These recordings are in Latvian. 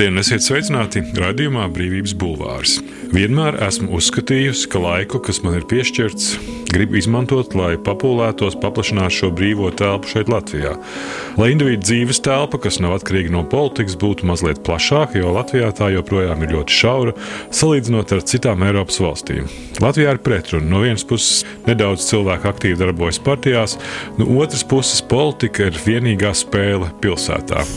Labdien, esiet sveicināti raidījumā Brīvības Bulvārs. Vienmēr esmu uzskatījusi, ka laiku, kas man ir piešķirts, gribu izmantot, lai papūlētos, paplašinātu šo brīvo telpu šeit, Latvijā. Lai individu dzīves telpa, kas nav atkarīga no politikas, būtu mazliet plašāka, jo Latvijā tā joprojām ir ļoti šaura, salīdzinot ar citām Eiropas valstīm. Latvijā ir pretruna. No vienas puses, nedaudz cilvēku aktīvi darbojas partijās, no otras puses, politika ir vienīgā spēle pilsētā.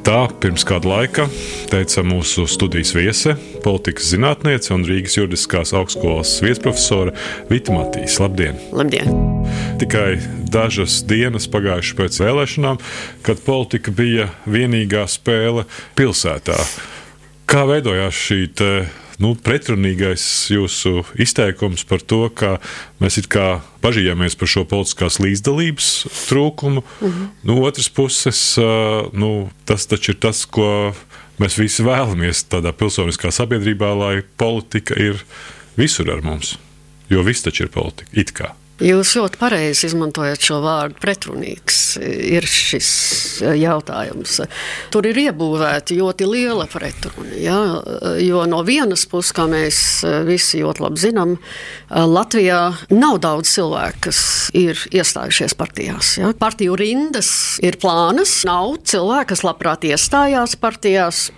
Tā pirms kāda laika teica mūsu studijas viese, politikas zinātniece un Rīgas juridiskās augstskolas viesprofesore Vita Matīs. Labdien! Labdien! Tikai dažas dienas pagājušas pēc vēlēšanām, kad politika bija vienīgā spēle pilsētā. Kā veidojās šī nu, pretrunīgais jūsu izteikums par to, ka mēs it kā bažījāmies par šo politiskās līdzdalības trūkumu. Mm -hmm. No otras puses, nu, tas taču ir tas, ko mēs visi vēlamies tādā pilsoniskā sabiedrībā, lai politika ir visur ar mums. Jo viss taču ir politika, it kā. Jūs ļoti pareizi izmantojat šo vārdu pretrunīgs. Ir šis jautājums. Tur ir iebūvēta ļoti liela pretruna. Ja? Jo no vienas puses, kā mēs visi ļoti labi zinām, Latvijā nav daudz cilvēku, kas ir iestājušies partijās. Ja? Partiju rindas ir plānas, nav cilvēku, kas labprāt iestājās partijās.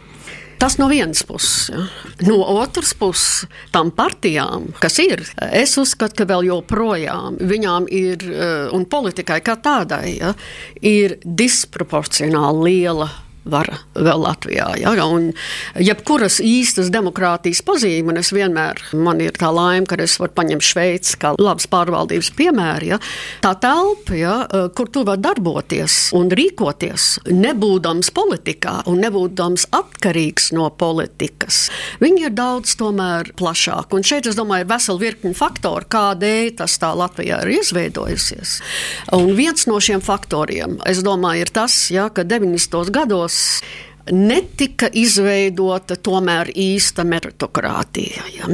Tas no vienas puses. Ja. No otras puses, tam partijām, kas ir, es uzskatu, ka vēl joprojām viņām ir, eh, un politikai kā tādai, ja, ir disproporcionāli liela vara vēl Latvijā. Ja? Un jebkuras īstas demokrātijas pazīme, un es vienmēr, man ir tā laime, ka es varu paņemt Šveici kā labas pārvaldības piemēru, ja? tā telpa, ja? kur tu vari darboties un rīkoties, nebūdams politikā un nebūdams atkarīgs no politikas. Viņi ir daudz tomēr plašāk. Un šeit es domāju, ir vesela virkni faktoru, kādēļ tas tā Latvijā ir izveidojusies. Un viens no šiem faktoriem, es domāju, ir tas, ja, ka 90. gados gados netika izveidota tomēr īsta meritokratīja. Ja.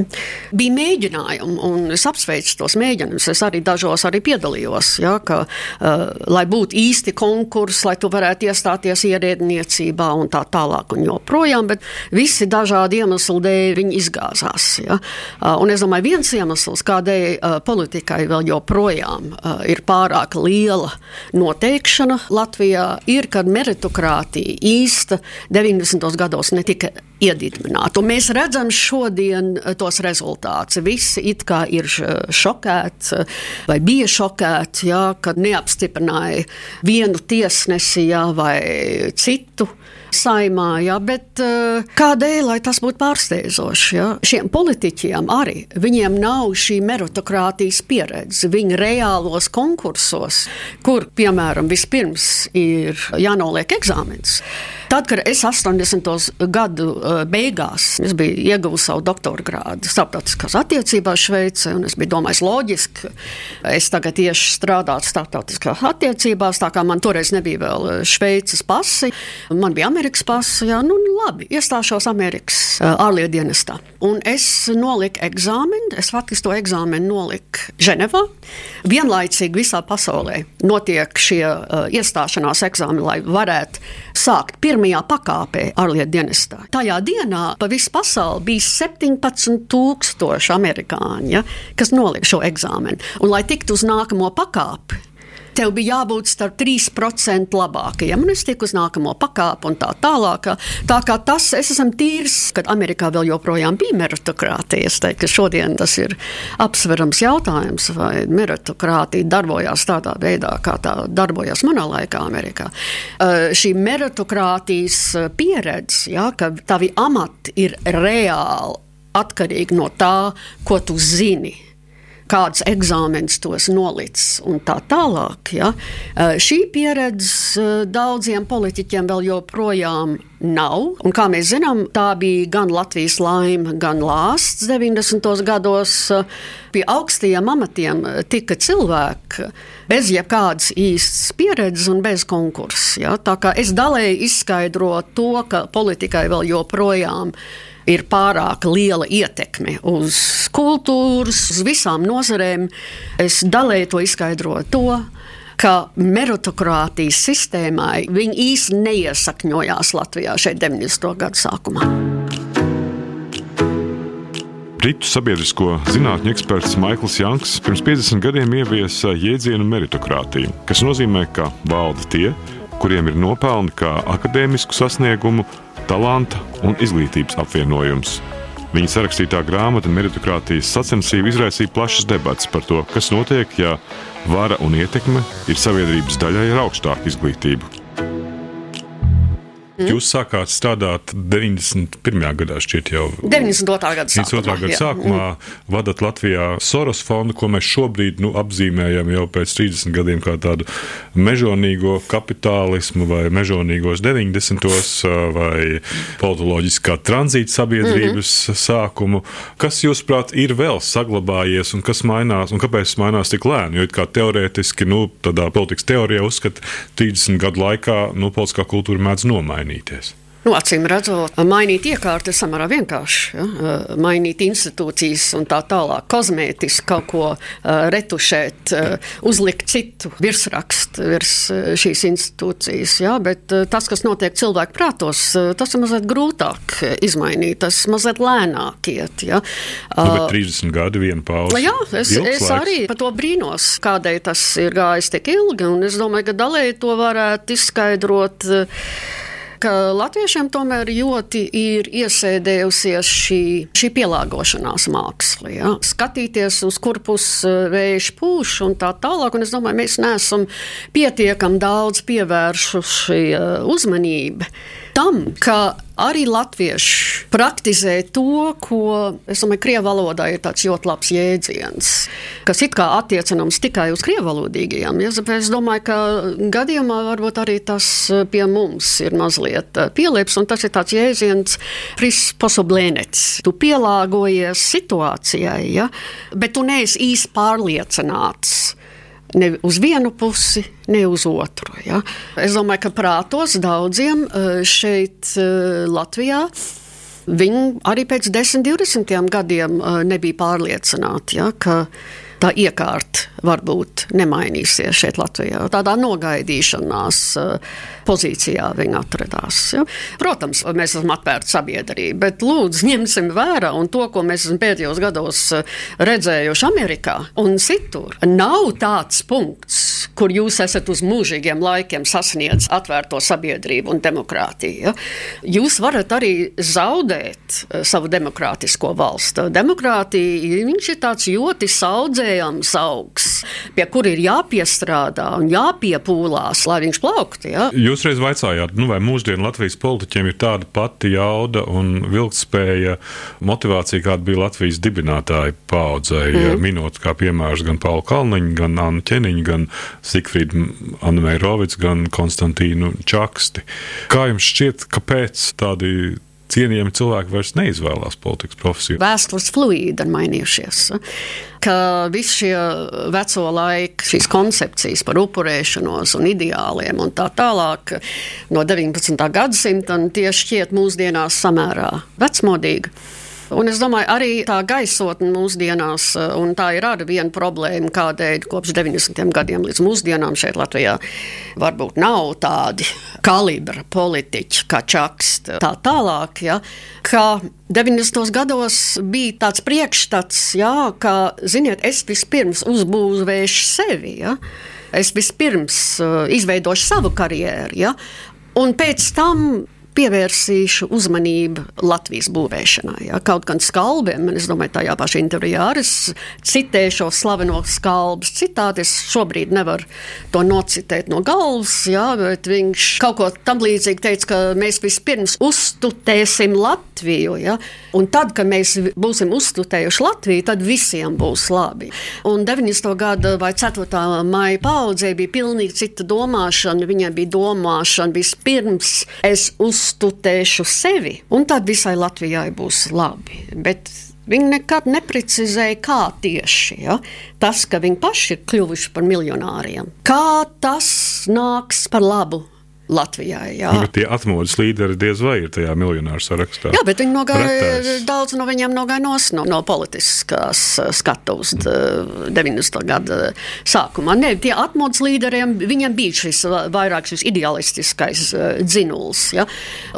Bija mēģinājumi, un es apsveicu tos mēģinājumus. Es arī dažos arī piedalījos, ja, ka, uh, lai būtu īsti konkursi, lai tu varētu iestāties ierēdniecībā un tā tālāk un joprojām, bet visi dažādi iemesli dēļ viņi izgāzās. Ja. Uh, un es domāju, viens iemesls, kādēļ uh, politikai vēl joprojām uh, ir pārāk liela noteikšana Latvijā, ir, kad meritokratīja īsta 90. gados netika iedibināta. Mēs redzam šodien eh, tos rezultātus. Visi it kā ir šokēti eh, vai bija šokēti, jā, kad neapstiprināja vienu tiesnesi jā, vai citu saimā, ja, bet uh, kādēļ, lai tas būtu pārsteidzoši? Ja? Šiem politiķiem arī viņiem nav šī meritokratījas pieredze. Viņi reālos konkursos, kur, piemēram, vispirms ir jānoliek eksāmens. Tad, kad es 80. gadu uh, beigās biju ieguvusi savu doktora grādu starptautiskās attiecībās Šveicē, un es biju domājis, loģiski, es tagad tieši strādātu starptautiskās attiecībās, tā kā man toreiz nebija vēl Šveices pasi, man bija Amerikas pasa, jā, nu labi, iestāšos Amerikas uh, ārlietu dienestā. Un es noliku eksāmenu, es faktiski to eksāmenu noliku Ženevā. Vienlaicīgi visā pasaulē notiek šie uh, iestāšanās eksāmeni, lai varētu sākt pirmajā pakāpē ārlietu dienestā. Tajā dienā pa visu pasauli bija 17,000 amerikāņi, ja, kas nolika šo eksāmenu. Un, lai tiktu uz nākamo pakāpi, tev bija jābūt starp 3% labākajiem. Un es tiku uz nākamo pakāpu un tā tālāk. Tā kā tas es esmu tīrs, kad Amerikā vēl joprojām bija meritokratija. Es teiktu, ka šodien tas ir apsverams jautājums, vai meritokratija darbojās tādā veidā, kā tā darbojās manā laikā Amerikā. Uh, šī meritokratijas pieredze, ja, ka tavi amati ir reāli atkarīgi no tā, ko tu zini kāds eksāmenis tos nolicis un tā tālāk. Ja. Šī pieredze daudziem politiķiem vēl joprojām nav. Un, kā mēs zinām, tā bija gan Latvijas laime, gan lāsts 90. gados. Pie augstajiem amatiem tika cilvēki bez jebkādas īstas pieredzes un bez konkursa. Ja. Tā kā es dalēju izskaidrotu to, ka politikai vēl joprojām ir ir pārāk liela ietekme uz kultūras, uz visām nozarēm. Es dalēju to izskaidroju to. ka meritokratīzes sistēmai viņi īsti neiesakņojās Latvijā šeit 90. gadu sākumā. Britu sabiedrisko zinātņu eksperts Maikls Janks pirms 50 gadiem ieviesa jēdzienu meritokrātiju, kas nozīmē, ka valda tie, kuriem ir nopelni kā akadēmisku sasniegumu, talanta un izglītības apvienojums. Viņa sarakstītā grāmata Meritokratīzes sacensība izraisīja plašas debatas par to, kas notiek, ja vara un ietekme ir sabiedrības daļai ar augstāku izglītību. Mm. Jūs sākāt strādāt 91. gadā, šķiet, jau 92. gada sākumā. 92. gada sākumā mm. vadat Latvijā Soros fondu, ko mēs šobrīd nu, apzīmējam jau pēc 30 gadiem kā tādu mežonīgo kapitālismu vai mežonīgos 90. vai politoloģiskā tranzīta sabiedrības mm -hmm. sākumu. Kas, jūsuprāt, ir vēl saglabājies un kas mainās un kāpēc mainās tik lēni? Jo kā teorētiski, nu, tādā politikas teorijā uzskata 30 gadu laikā, nu, politiskā kultūra mēdz nomainīt mainīties? Nu, acīm redzot, mainīt iekārtu ir samērā vienkārši. Ja? Mainīt institūcijas un tā tālāk, kozmētiski kaut ko uh, retušēt, uh, uzlikt citu virsrakstu virs šīs institūcijas. Ja? Bet tas, kas notiek cilvēku prātos, tas ir mazliet grūtāk izmainīt, tas mazliet lēnāk iet. Ja? Nu, bet 30 gadi viena pauze. Jā, es, es laiks. arī par to brīnos, kādēļ tas ir gājis tik ilgi. Es domāju, ka dalēji to varētu izskaidrot. Ka latviešiem tomēr ļoti ir iesēdējusies šī, šī pielāgošanās māksla. Ja? Skatīties, uz kur pusi eh, vējš pūš un tā tālāk. Un es domāju, mēs neesam pietiekami daudz pievēršuši eh, uzmanību tam, ka arī latvieši praktizē to, ko, es domāju, krievu valodā ir tāds ļoti labs jēdziens, kas it kā attiecināms tikai uz krievalodīgajiem. Ja? Es domāju, ka gadījumā varbūt arī tas pie mums ir mazliet eh, pielieps, un tas ir tāds jēdziens prisposoblēnets. Tu pielāgojies situācijai, ja? bet tu neesi īsti pārliecināts ne uz vienu pusi, ne uz otru. Ja? Es domāju, ka prātos daudziem eh, šeit, eh, Latvijā, viņi arī pēc 10, 20 gadiem eh, nebija pārliecināti, ja, ka tā iekārta varbūt nemainīsies šeit Latvijā. Tādā nogaidīšanās eh, pozīcijā viņa atradās. Ja? Protams, mēs esam atvērta sabiedrība, bet lūdzu ņemsim vērā un to, ko mēs esam pēdējos gados eh, redzējuši Amerikā un citur. Nav tāds punkts, kur jūs esat uz mūžīgiem laikiem sasniedzis atvērto sabiedrību un demokrātiju. Jūs varat arī zaudēt eh, savu demokrātisko valstu. Demokrātija ir tāds ļoti saudzējams augs pie kura ir jāpiestrādā un jāpiepūlās, lai viņš plauktu. Ja? Jūs reiz vaicājāt, nu, vai mūsdienu Latvijas politiķiem ir tāda pati jauda un vilktspēja, motivācija, kāda bija Latvijas dibinātāja paudzei, mm. minot kā piemērs gan Paulu Kalniņu, gan Annu Ķeniņu, gan Sigfrīdu Annu Meirovicu, gan Konstantīnu Čaksti. Kā jums šķiet, kāpēc tādi cienījami cilvēki vairs neizvēlās politikas profesiju. Vēstures fluīdi ir mainījušies. Ka visi šie veco laiku, šīs koncepcijas par upurēšanos un ideāliem un tā tālāk no 19. gadsimta tie šķiet mūsdienās samērā vecmodīgi. Un es domāju, arī tā gaisotne mūsdienās, eh, un tā ir arī viena problēma, kādēļ kopš 90. gadiem līdz mūsdienām šeit Latvijā varbūt nav tādi kalibra politiķi kā Čakst. Tā tālāk, ja, ka 90. gados bija tāds priekšstats, ja, ka, ziniet, es vispirms uzbūvēšu sevi. Ja. Es vispirms uh, izveidošu savu karjeru, ja, un pēc tam pievērsīšu uzmanību Latvijas būvēšanai. Ja? Kaut gan skalbiem, es domāju, tajā pašā intervijā arī citēšu slaveno skalbes citātu. Es šobrīd nevaru to nocitēt no galvas, ja? bet viņš kaut ko tam līdzīgi teica, ka mēs vispirms uztutēsim Latviju. Ja? Un tad, kad mēs būsim uztutējuši Latviju, tad visiem būs labi. Un 90. gada vai 4. maija paudzē bija pilnīgi cita domāšana. Viņai bija domāšana vispirms es uz uztutēšu sevi, un tad visai Latvijai būs labi. Bet Viņi nekad neprecizēja, kā tieši ja? tas, ka viņi paši ir kļuvuši par miljonāriem. Kā tas nāks par labu Latvijai. Jā. Bet tie atmodas līderi diez vai ir tajā miljonāru sarakstā. Jā, bet viņi nogāja, daudz no viņiem nogāja nos no, no politiskās skatuves uh, 90. gada sākumā. Ne, tie atmodas līderiem, viņiem bija šis va- vairāk šis idealistiskais uh, dzinuls. Ja?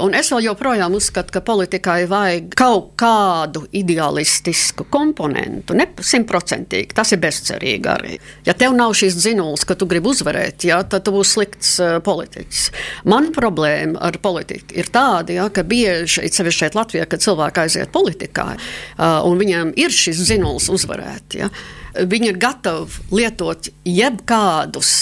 Un es vēl joprojām uzskatu, ka politikai vajag kaut kādu idealistisku komponentu, ne simtprocentīgi. Tas ir bezcerīgi arī. Ja tev nav šis dzinuls, ka tu gribi uzvarēt, ja, tad tu būsi slikts uh, politiķis. Man problēma ar politiku ir tāda, ja, ka bieži, sevišķi šeit Latvijā, kad cilvēki aiziet politikā, un viņiem ir šis dzinuls uzvarēt, ja, viņi ir gatavi lietot jebkādus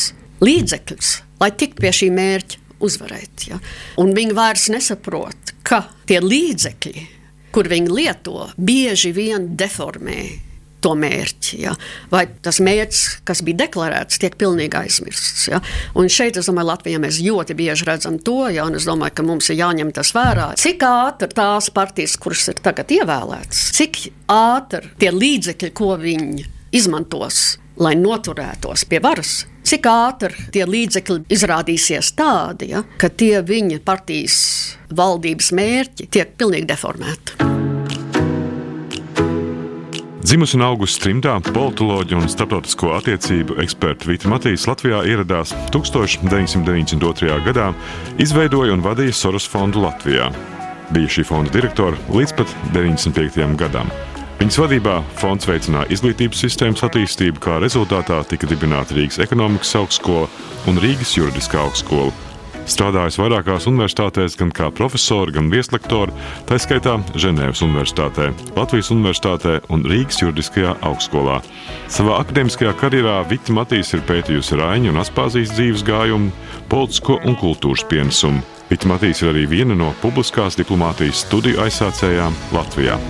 līdzekļus, lai tiktu pie šī mērķa uzvarēt. Ja. Un viņi vairs nesaprot, ka tie līdzekļi, kur viņi lieto, bieži vien deformē to mērķi. Ja? Vai tas mērķis, kas bija deklarēts, tiek pilnīgi aizmirsts. Ja? Un šeit, es domāju, Latvijā mēs ļoti bieži redzam to, ja? un es domāju, ka mums ir jāņem tas vērā. Cik ātri tās partijas, kuras ir tagad ievēlētas, cik ātri tie līdzekļi, ko viņi izmantos, lai noturētos pie varas. Cik ātri tie līdzekļi izrādīsies tādi, ja, ka tie viņa partijas valdības mērķi tiek pilnīgi deformēti. Dzimusi un augusi trimdā politoloģija un starptautisko attiecību eksperta Vita Matīs Latvijā ieradās 1992. gadā, izveidoja un vadīja Soros fondu Latvijā. Bija šī fonda direktora līdz pat 95. gadam. Viņas vadībā fonds veicināja izglītības sistēmas attīstību, kā rezultātā tika dibināta Rīgas ekonomikas augstskola un Rīgas juridiskā augstskola. Strādājis vairākās universitātēs, gan kā profesori, gan vieslektori, tā skaitā Ženēvas Universitātē, Latvijas Universitātē un Rīgas Juridiskajā augstskolā. Savā akadēmiskajā karjerā Vita Matīs ir pētījusi Raņa un Aspāzijas dzīves gājumu, politisko un kultūras pienesumu. Vita Matīs ir arī viena no publiskās diplomātijas studiju aizsācējām Latvijā.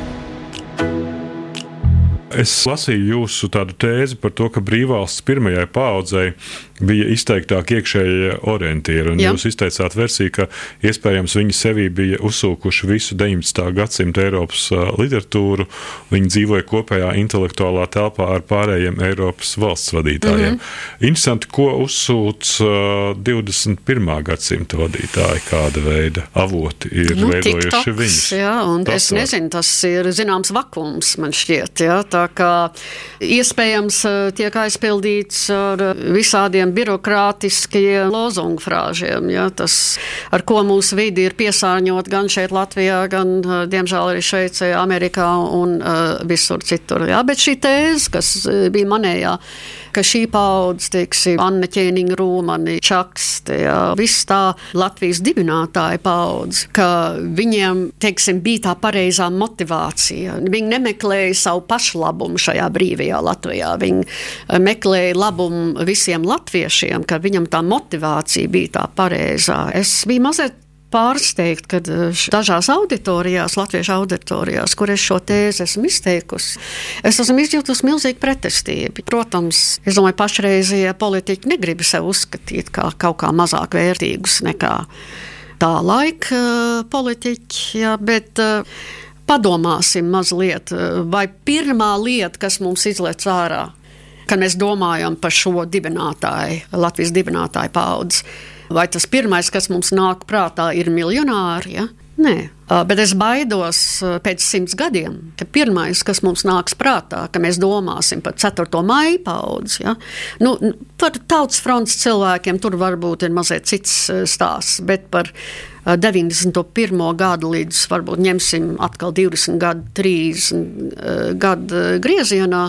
Es lasīju jūsu tēzi par to, ka brīvvalsts pirmajai paudzei bija izteiktāk iekšējie orientieri. Jūs izteicāt versiju, ka iespējams viņi sevī bija uzsūkuši visu 19. gadsimta Eiropas literatūru. Viņi dzīvoja kopējā intelektuālā telpā ar pārējiem Eiropas valsts vadītājiem. Mm -hmm. Interesanti, ko uzsūc ā, 21. gadsimta vadītāji, kāda veida avoti ir nu, veidojuši TikToks, viņus. Jā, Tas es nezinu, tas ir zināms vakums, man šķiet. Jā, tā kā iespējams tiek aizpildīts ar eh, visādiem birokrātiskiem lozungu frāžiem. Jā, tas, ar ko mūsu vidi ir piesārņot gan šeit Latvijā, gan, diemžēl, arī Šveicē, Amerikā un uh, visur citur. Jā, bet šī tēze, kas bija manējā, ka šī paudze, teiksim, Anna Ķēniņa Rūmani, Čakste, jā, viss tā Latvijas dibinātāja paudze, ka viņiem, teiksim, bija tā pareizā motivācija. Viņi nemeklēja savu pašlabumu šajā brīvajā Latvijā. Viņi meklēja labumu visiem latviešiem, ka viņam tā motivācija bija tā pareizā. Es biju mazliet pārsteigt, ka dažās auditorijās, latviešu auditorijās, kur es šo tēzi esmu izteikusi, es esmu izjutusi milzīgu pretestību. Protams, es domāju, pašreizie politiķi negrib sev uzskatīt kā kaut kā mazāk vērtīgus nekā tā laika eh, politiķi, jā, bet eh, padomāsim mazliet, vai pirmā lieta, kas mums izlec ārā, kad mēs domājam par šo dibinātāju, Latvijas dibinātāju paudzi, vai tas pirmais, kas mums nāk prātā, ir miljonāri? Ja? Nē, bet es baidos pēc simts gadiem, ka pirmais, kas mums nāks prātā, ka mēs domāsim par 4. maija paudzi. Ja? Nu, par tautas fronts cilvēkiem tur varbūt ir mazliet cits stāsts, bet par ā, 91. gadu līdz varbūt ņemsim atkal 20 gadu, 30 ā, gadu griezienā.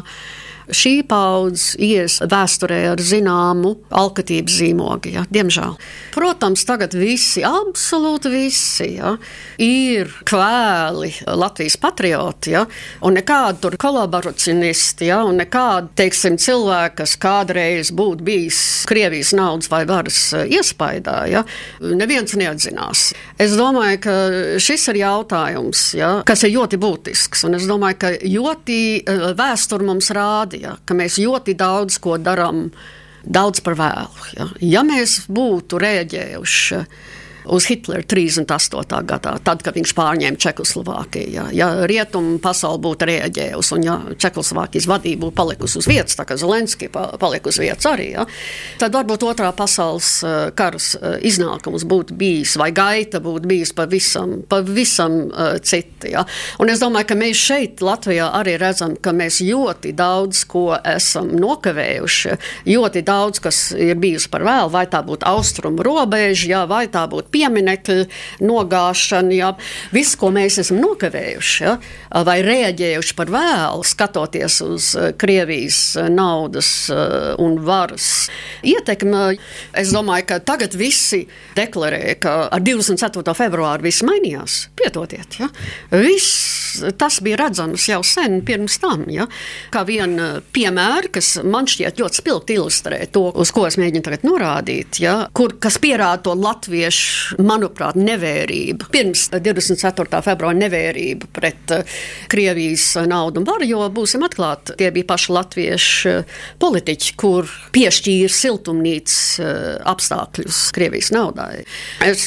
Šī paudze ies vēsturē ar zināmu alkatības zīmogu, ja, diemžēl. Protams, tagad visi, absolūti visi, ja, ir kvēli Latvijas patrioti, ja, un nekādi tur kolaborationisti, ja, un nekādi, teiksim, cilvēki, kas kādreiz būtu bijis Krievijas naudas vai varas iespaidā, ja, neviens neatzinās. Es domāju, ka šis ir jautājums, ja, kas ir ļoti būtisks, un es domāju, ka ļoti eh, vēsture mums rāda, ja, ka mēs ļoti daudz ko darām daudz par vēlu. Ja, ja mēs būtu rēģējuši uz Hitlera 38. gadā, tad, kad viņš pārņēma Čehoslovākiju. Ja, ja rietumu pasauli būtu rēģējusi un ja Čehoslovākijas vadība būtu palikusi uz vietas, tā kā Zelenski paliek uz vietas arī, ja, tad varbūt otrā pasaules eh, karas eh, iznākums būtu bijis vai gaita būtu bijis pavisam, pavisam uh, cita. Ja. Un es domāju, ka mēs šeit Latvijā arī redzam, ka mēs ļoti daudz ko esam nokavējuši, ļoti daudz, kas ir bijusi par vēlu, vai tā būtu austrumu robeža, ja, vai tā būtu pieminiektu nogāšana, ja, viss, ko mēs esam nokavējuši, ja, vai reaģējuši par vēlu, skatoties uz eh, Krievijas eh, naudas eh, un varas ietekmi. Es domāju, ka tagad visi deklarē, ka ar 24. februāru viss mainījās. Piedodiet, ja. viss tas bija redzams jau sen pirms tam. Ja. Kā viena piemēra, kas man šķiet ļoti spilgti ilustrē to, uz ko es mēģinu tagad norādīt, ja, kur, kas pierāda to latviešu manuprāt, nevērība. Pirms 24. februāra nevērība pret uh, Krievijas naudu un varu, jo būsim atklāti, tie bija paši latviešu politiķi, kur piešķīra siltumnīcas apstākļus Krievijas naudai. Es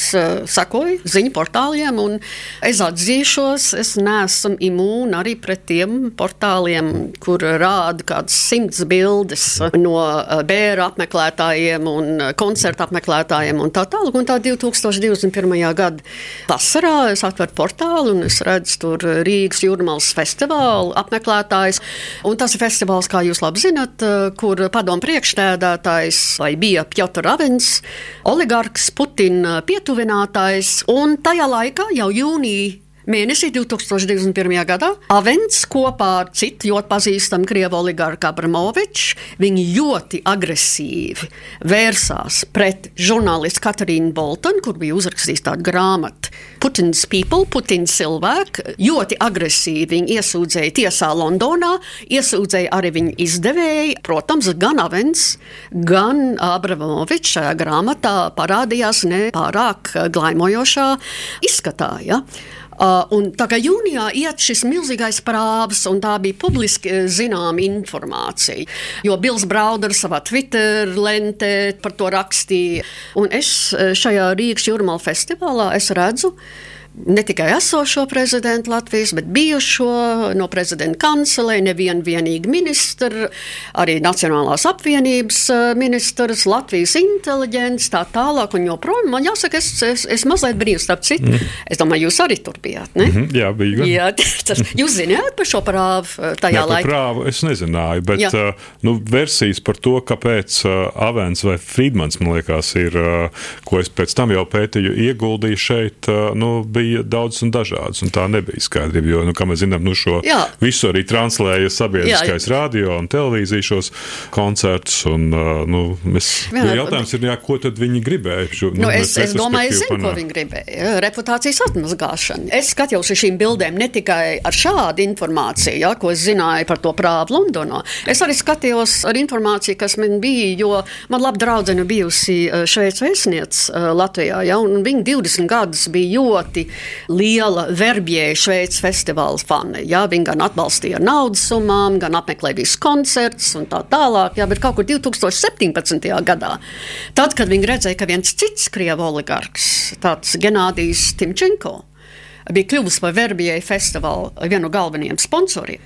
sakoju ziņu portāliem un es atzīšos, es neesmu imūna arī pret tiem portāliem, kur rāda kādas simts bildes no uh, bēra apmeklētājiem un koncertu apmeklētājiem un tā tālāk. Un tā 2000 2021. gada vasarā es atveru portālu un es redzu tur Rīgas jūrmālas festivālu apmeklētājs. Un tas ir festivāls, kā jūs labi zinat, kur padomu priekšstādātājs vai bija Pjotr Avens, oligarks, Putina pietuvinātājs. Un tajā laikā jau jūnija Mēnesī 2021. gadā Avens kopā ar citu ļoti pazīstamu krievu oligarku Abramoviču ļoti agresīvi vērsās pret žurnālistu Katarīnu Boltonu, kur bija uzrakstījis tādu grāmatu. Putins people, Putins cilvēki, ļoti agresīvi viņi iesūdzēja tiesā Londonā, iesūdzēja arī viņa izdevēji. Protams, gan Avens, gan Abramovičs šajā grāmatā parādījās ne pārāk glaimojošā izskatā. Ja? Uh, tā kā jūnijā iet šis milzīgais prāvs, un tā bija publiski uh, zināma informācija, jo Bills Brauders savā Twitter lentē par to rakstīja. Un es uh, šajā Rīgas jūrmāla festivālā redzu, ne tikai esošo prezidentu Latvijas, bet bijušo no prezidenta kancelē, nevienu vienīgu ministru, arī Nacionālās apvienības eh, ministrs, Latvijas inteliģents, tā tālāk un joprojām. Man jāsaka, es, es, es mazliet brīvs, starp citu. Mm. Es domāju, jūs arī tur bijāt, ne? Mm -hmm, jā, bija. Gan. Jā, tas, jūs zināt par šo prāvu eh, tajā jā, laikā? Prāvu es nezināju, bet jā. uh, nu, versijas par to, kāpēc Avens vai Friedmans, man liekas, ir, ko es pēc tam jau pētīju, ieguldīju šeit, nu, bija bija daudz un dažādas, un tā nebija skaidrība. Jo, nu, kā mēs zinām, nu, šo jā. visu arī translēja sabiedriskais jā, radio un televīzija šos koncertus. Un, nu, mēs, jā, jautājums ir, jā, ko tad viņi gribēja? Šo, nu, nu, es, es domāju, es zinu, panāk. ko viņi gribēja. Reputācijas atmazgāšana. Es skatījos uz šīm bildēm ne tikai ar šādu informāciju, ja, ko es zināju par to prāvu Londonā. Es arī skatījos ar informāciju, kas man bija, jo man laba draudzene bijusi Šveices vēstniece Latvijā, ja, viņa 20 gadus bija ļoti liela verbjēja Šveices festivāla fani. Jā, viņi gan atbalstīja ar naudas summām, gan apmeklēja visus koncertus un tā tālāk. Jā, bet kaut kur 2017. gadā, tad, kad viņi redzēja, ka viens cits krievu oligarks, tāds Genādijs Timčenko, bija kļuvis par verbjēju festivāla vienu no galvenajiem sponsoriem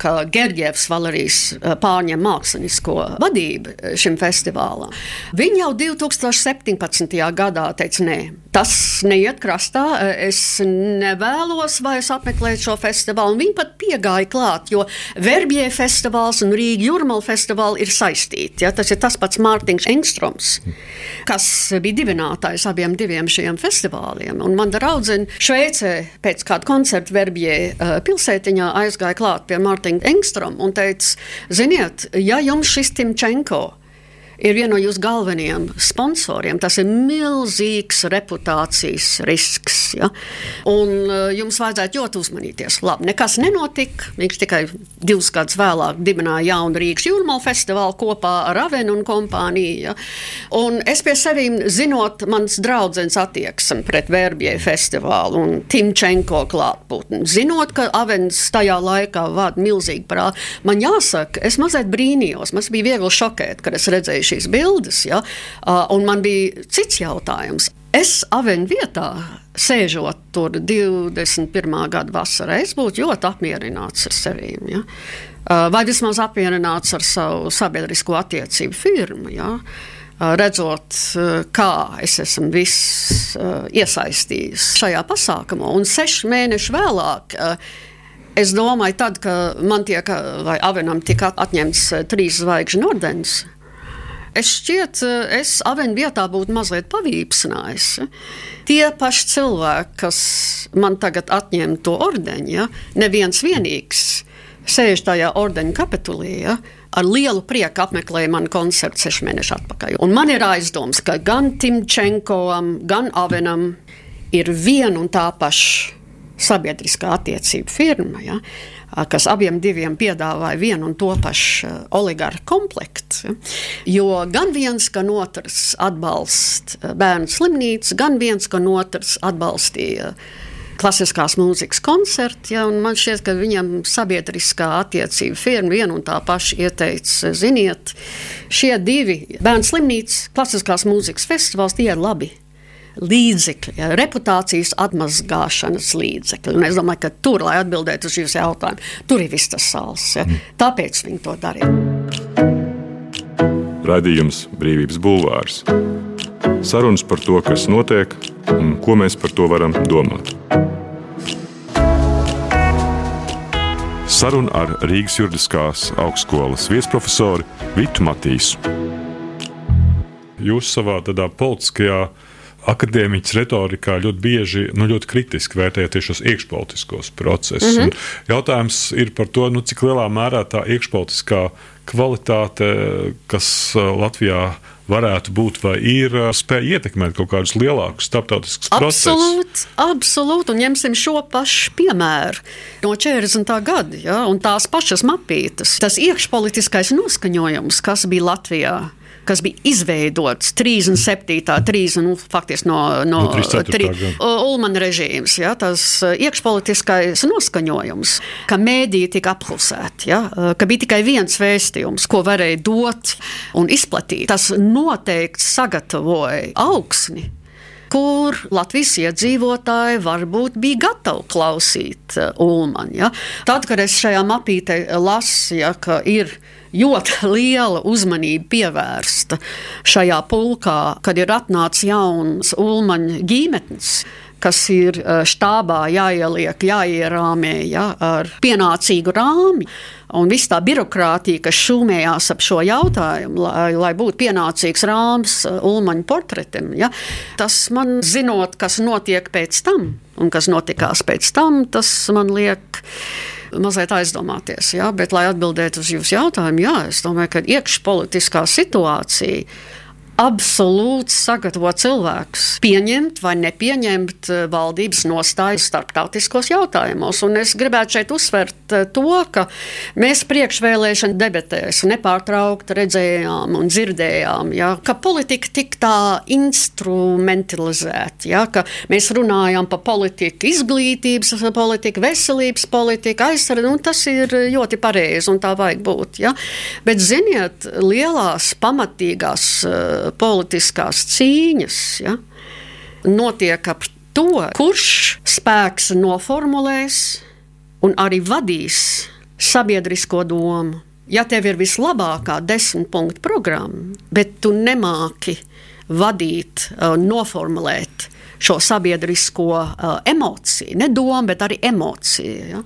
ka Gerģevs Valērijas eh, pārņem mākslinisko vadību eh, šim festivālam. Viņi jau 2017. gadā teica, nē, tas neiet krastā, eh, es nevēlos vairs apmeklēt šo festivālu. Viņi pat piegāja klāt, jo Verbjē festivāls un Rīga Jurmala festivāli ir saistīti. Ja? Tas ir tas pats Mārtiņš Engstroms, kas bija dibinātājs abiem diviem šiem festivāliem. Un man draudzene Šveicē pēc kāda koncerta Verbjē pilsētiņā aizgāja klāt pie Mārtiņa Engstrom un teica, ziniet, ja jums šis Timčenko ir viena no jūsu galvenajiem sponsoriem. Tas ir milzīgs reputācijas risks. Ja? Un uh, jums vajadzētu ļoti uzmanīties. Labi, nekas nenotika. Viņš tikai divus gadus vēlāk dibināja jaunu Rīgas jūrmālu festivālu kopā ar Avenu un kompāniju. Ja? Un es pie sevīm, zinot mans draudzenes attieksmi pret Verbjē festivālu un Timčenko klātbūtni, zinot, ka Avens tajā laikā vada milzīgi prātu, man jāsaka, es mazliet brīnījos. Man bija viegli šokēt, kad es redzēju šīs bildes. Ja? Un man bija cits jautājums. Es aveņu vietā, sēžot tur 21. gada vasarā, es būtu ļoti apmierināts ar sevi. Ja? Vai vismaz apmierināts ar savu sabiedrisko attiecību firmu. Ja? Redzot, kā es esmu viss iesaistījis šajā pasākumā, un sešu mēnešu vēlāk. Es domāju, tad, kad man tiek, vai Avenam tika atņemts trīs zvaigžņu ordenis, Es šķiet, eh, es aveņu vietā būtu mazliet pavīpsnājis. Tie paši cilvēki, kas man tagad atņem to ordeņu, ja, neviens vienīgs sēž tajā ordeņa kapitulī. Ja, ar lielu prieku apmeklēja manu koncertu sešu mēnešu atpakaļ. Un man ir aizdoms, ka gan Timčenkovam, gan Avenam ir viena un tā paša sabiedriskā attiecība firma. Ja kas abiem piedāvāja vienu un to pašu oligarhu komplektu. Jo gan viens, gan otrs atbalsta bērnu slimnīcu, gan viens, gan otrs atbalstīja klasiskās mūzikas koncerti. Ja, man šķiet, ka viņam sabiedriskā attiecība firma viena un tā paša ieteica, ziniet, šie divi bērnu slimnīcas, klasiskās mūzikas festivāls, tie ir labi līdzekļi, ja, reputācijas atmazgāšanas līdzekļi. Un es domāju, ka tur, lai atbildētu uz jūsu jautājumu, tur ir viss tas sāls. Ja. Mm. Tāpēc viņi to darīja. Radījums Brīvības Bulvārs. Sarunas par to, kas notiek un ko mēs par to varam domāt. Saruna ar Rīgas juridiskās augstskolas viesprofesoru Vitu Matīsu. Jūs savā tādā politiskajā akadēmiķis retorikā ļoti bieži, nu, ļoti kritiski vērtēja tieši šos iekšpolitiskos procesus. Mm -hmm. Jautājums ir par to, nu, cik lielā mērā tā iekšpolitiskā kvalitāte, kas uh, Latvijā varētu būt vai ir uh, spēja ietekmēt kaut kādus lielākus starptautiskus procesus. Absolūti, absolūti. Un ņemsim šo pašu piemēru no 40. gada, ja, un tās pašas mapītes. Tas iekšpolitiskais noskaņojums, kas bija Latvijā kas bija izveidots 37. 30, nu, faktiski no, no, no tri, Ulmana režīms, ja, tas uh, iekšpolitiskais noskaņojums, ka mēdīji tika apklusēti, ja, uh, ka bija tikai viens vēstījums, ko varēja dot un izplatīt. Tas noteikti sagatavoja augsni kur Latvijas iedzīvotāji varbūt bija gatavi klausīt uh, Ulmanu. Ja? Tad, kad es šajā mapītē lasu, ja, ka ir ļoti liela uzmanība pievērsta šajā pulkā, kad ir atnācis jauns Ulmaņa ģimenes kas ir e, štābā jāieliek, jāierāmē ja, ar pienācīgu rāmi. Un viss tā birokrātija, kas šūmējās ap šo jautājumu, lai, lai būtu pienācīgs rāms e, Ulmaņa portretam, ja, tas man zinot, kas notiek pēc tam un kas notikās pēc tam, tas man liek mazliet aizdomāties. Ja? Bet, lai atbildētu uz jūsu jautājumu, jā, es domāju, ka iekšpolitiskā situācija absolūti sagatavo cilvēkus pieņemt vai nepieņemt eh, valdības nostāju starptautiskos jautājumos. Un es gribētu šeit uzsvērt eh, to, ka mēs priekšvēlēšana debatēs nepārtraukti redzējām un dzirdējām, ja, ka politika tik tā instrumentalizēta, ja, ka mēs runājam par politiku, izglītības politiku, veselības politiku, aizsardzību, tas ir ļoti pareizi un tā vajag būt. Ja. Bet, ziniet, lielās pamatīgās uh, politiskās cīņas ja, notiek ap to, kurš spēks noformulēs un arī vadīs sabiedrisko domu. Ja tev ir vislabākā desmit punktu programma, bet tu nemāki vadīt, noformulēt šo sabiedrisko emociju, ne domu, bet arī emociju, ja,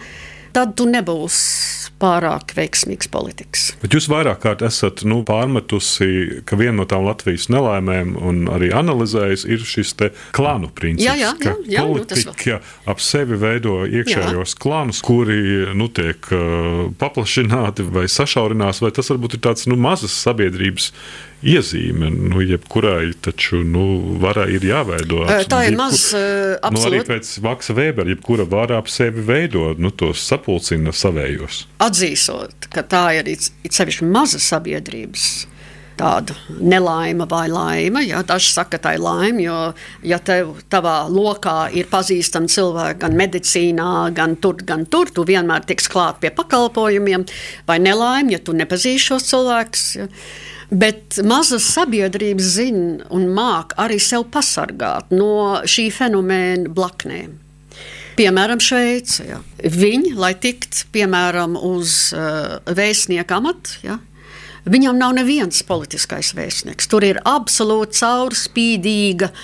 tad tu nebūsi pārāk veiksmīgs politikas. Bet jūs vairāk kārt esat nu, pārmetusi, ka viena no tām Latvijas nelaimēm, un arī analizējis, ir šis klānu princips. Jā, jā, jā, jā politika nu, ap sevi veido iekšējos jā. klānus, kuri nu, tiek uh, paplašināti vai sašaurinās, vai tas varbūt ir tāds nu, mazas sabiedrības iezīme. Nu, jebkurai taču nu, varai ir jāveido. Tā ir maz uh, nu, arī pēc Vaksa Vēbera, jebkura vara ap sevi veido, nu, tos sapulcina savējos. Atzīstot, ka tā ir it sevišķi maza sabiedrības tāda nelaime vai laime. Ja, Daži saka, ka tā ir laime, jo, ja tev tavā lokā ir pazīstami cilvēki gan medicīnā, gan tur, gan tur, tu vienmēr tiks klāt pie pakalpojumiem, vai nelaime, ja tu nepazīsti šos cilvēkus. Ja. Bet mazas sabiedrības zina un māca arī sev pasargāt no šī fenomena blaknēm. Piemēram, Šveice. Ja. Viņi, lai tiktu piemēram uz uh, vēstnieka amatu, ja, Viņam nav neviens politiskais vēstnieks. Tur ir absolūti caurspīdīga uh,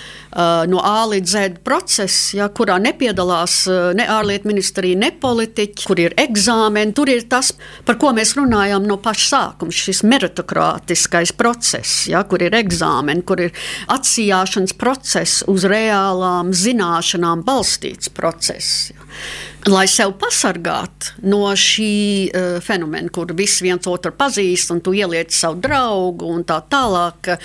no A līdz Z process, ja, kurā nepiedalās uh, ne ārlietu ministrija, ne politiķi, kur ir eksāmeni. Tur ir tas, par ko mēs runājām no paša sākuma, šis meritokratiskais process, ja, kur ir eksāmeni, kur ir atsijāšanas process uz reālām zināšanām balstīts process. Ja. Lai sevi pasargātu no šī uh, fenomena, kur visi viens otru pazīst, un tu ieliec savu draugu un tā tālāk,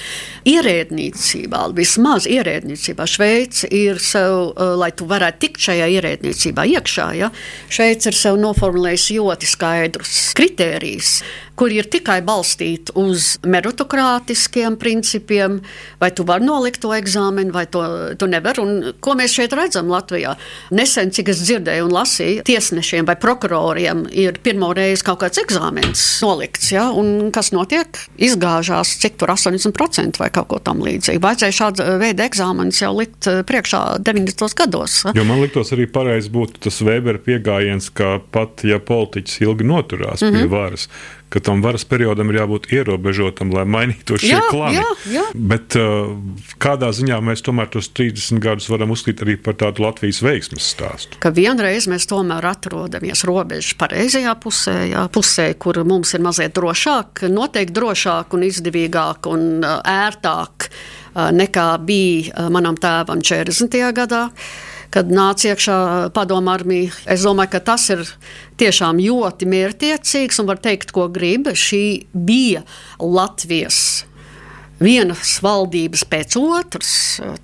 ierēdniecībā, vismaz ierēdniecībā, Šveice ir sev, uh, lai tu varētu tikt šajā ierēdniecībā iekšā, ja, Šveice ir sev noformulējusi ļoti skaidrus kritērijus kur ir tikai balstīti uz meritokratiskiem principiem, vai tu vari nolikt to eksāmenu, vai to tu nevari. Un, ko mēs šeit redzam Latvijā? Nesen, cik es dzirdēju un lasīju, tiesnešiem vai prokuroriem ir pirmo reizi kaut kāds eksāmens nolikts, ja? un kas notiek? Izgāžās cik tur 80% vai kaut ko tam līdzīgu. Vajadzēja šādu veidu eksāmenus jau likt priekšā 90. gados. Jo man liktos arī pareizi būtu tas Weber pieejams, ka pat ja politiķis ilgi noturās mm -hmm. pie mhm. varas, ka tam varas periodam ir jābūt ierobežotam, lai mainītu šie klāni. Jā, jā. Bet uh, kādā ziņā mēs tomēr tos 30 gadus varam uzskatīt arī par tādu Latvijas veiksmes stāstu? Ka vienreiz mēs tomēr atrodamies robežas pareizajā pusē, jā, pusē, kur mums ir mazliet drošāk, noteikti drošāk un izdevīgāk un uh, ērtāk uh, nekā bija manam tēvam 40. gadā kad nāca iekšā padomu armija. Es domāju, ka tas ir tiešām ļoti mērķiecīgs un var teikt, ko grib. Šī bija Latvijas vienas valdības pēc otras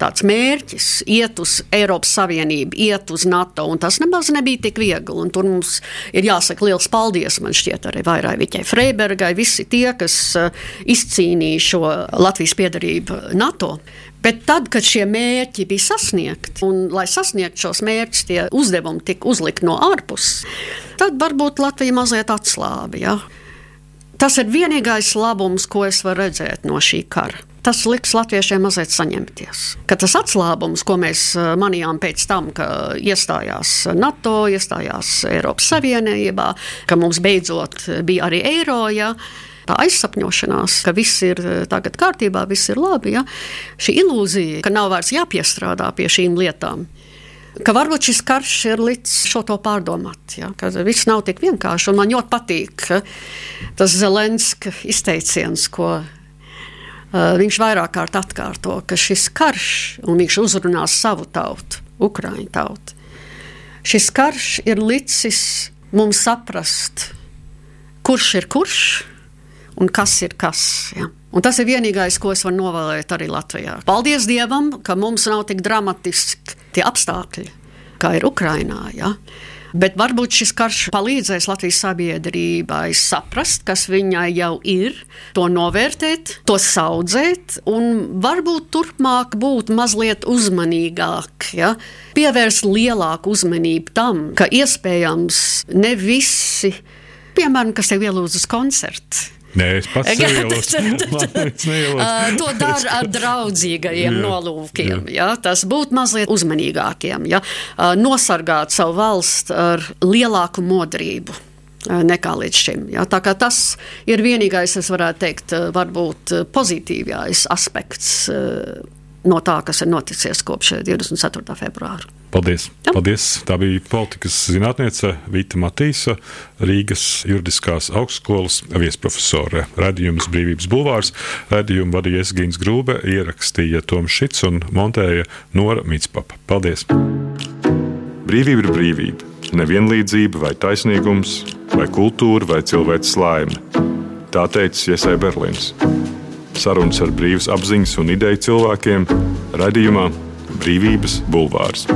tāds mērķis iet uz Eiropas Savienību, iet uz NATO. Tas nemaz nebija tik viegli. Un tur mums ir jāsaka liels paldies man šķiet arī Vairāviķai Freibergai, visi tie, kas izcīnīja šo Latvijas piedarību NATO. Bet tad, kad šie mērķi bija sasniegti, un lai sasniegtu šos mērķus, tie uzdevumi tika uzlikti no ārpuses, tad varbūt Latvija mazliet atslābi. Ja? Tas ir vienīgais labums, ko es varu redzēt no šī kara. Tas liks latviešiem mazliet saņemties. Ka tas atslābums, ko mēs eh, manījām pēc tam, ka iestājās NATO, iestājās Eiropas Savienībā, ka mums beidzot bija arī eiro. Tā aizsapņošanās, ka viss ir eh, tagad kārtībā, viss ir labi. Ja? Šī ilūzija, ka nav vairs jāpiestrādā pie šīm lietām. Ka varbūt šis karš ir līdz šo to pārdomāt, ja? ka viss nav tik vienkārši. Man ļoti patīk tas Zelenska izteiciens, ko uh, viņš vairāk kārt atkārto, ka šis karš, un viņš uzrunās savu tautu, Ukraiņu tautu, šis karš ir licis mums saprast, kurš ir kurš, un kas ir kas. Ja. Un tas ir vienīgais, ko es varu novēlēt arī Latvijā. Paldies Dievam, ka mums nav tik dramatiski tie apstākļi, kā ir Ukrajinā. Ja. Bet varbūt šis karš palīdzēs Latvijas sabiedrībai saprast, kas viņai jau ir, to novērtēt, to audzēt, un varbūt turpmāk būt mazliet uzmanīgāk. Ja? Pievērst lielāku uzmanību tam, ka iespējams ne visi, piemēram, kas tev ielūdz uz koncertu, Nē, es pats uh, to dara ar draudzīgajiem jā, nolūkiem. Jā. Jā, tas būtu mazliet uzmanīgākiem, uh, nosargāt savu valstu ar lielāku modrību nekā līdz šim. Ja? Tas ir vienīgais, es varētu teikt, varbūt pozitīvais aspekts no tā, kas ir noticis kopš 24. februāra. Paldies. Ja. Paldies! Tā bija politikas zinātniece Vita Matīsa, Rīgas juridiskās augstskolas viesprofesore. Radījums Brīvības bulvārs, radījumu vadīja Esgīns Grūbe, ierakstīja Toms Šits un montēja Nora Mitspapa. Paldies! Brīvība ir brīvība. Nevienlīdzība vai taisnīgums, vai kultūra vai cilvēks laime. Tā teica Iesai Berlīns. Sarunas ar brīvas apziņas un ideju cilvēkiem - radījumā Brīvības bulvārs.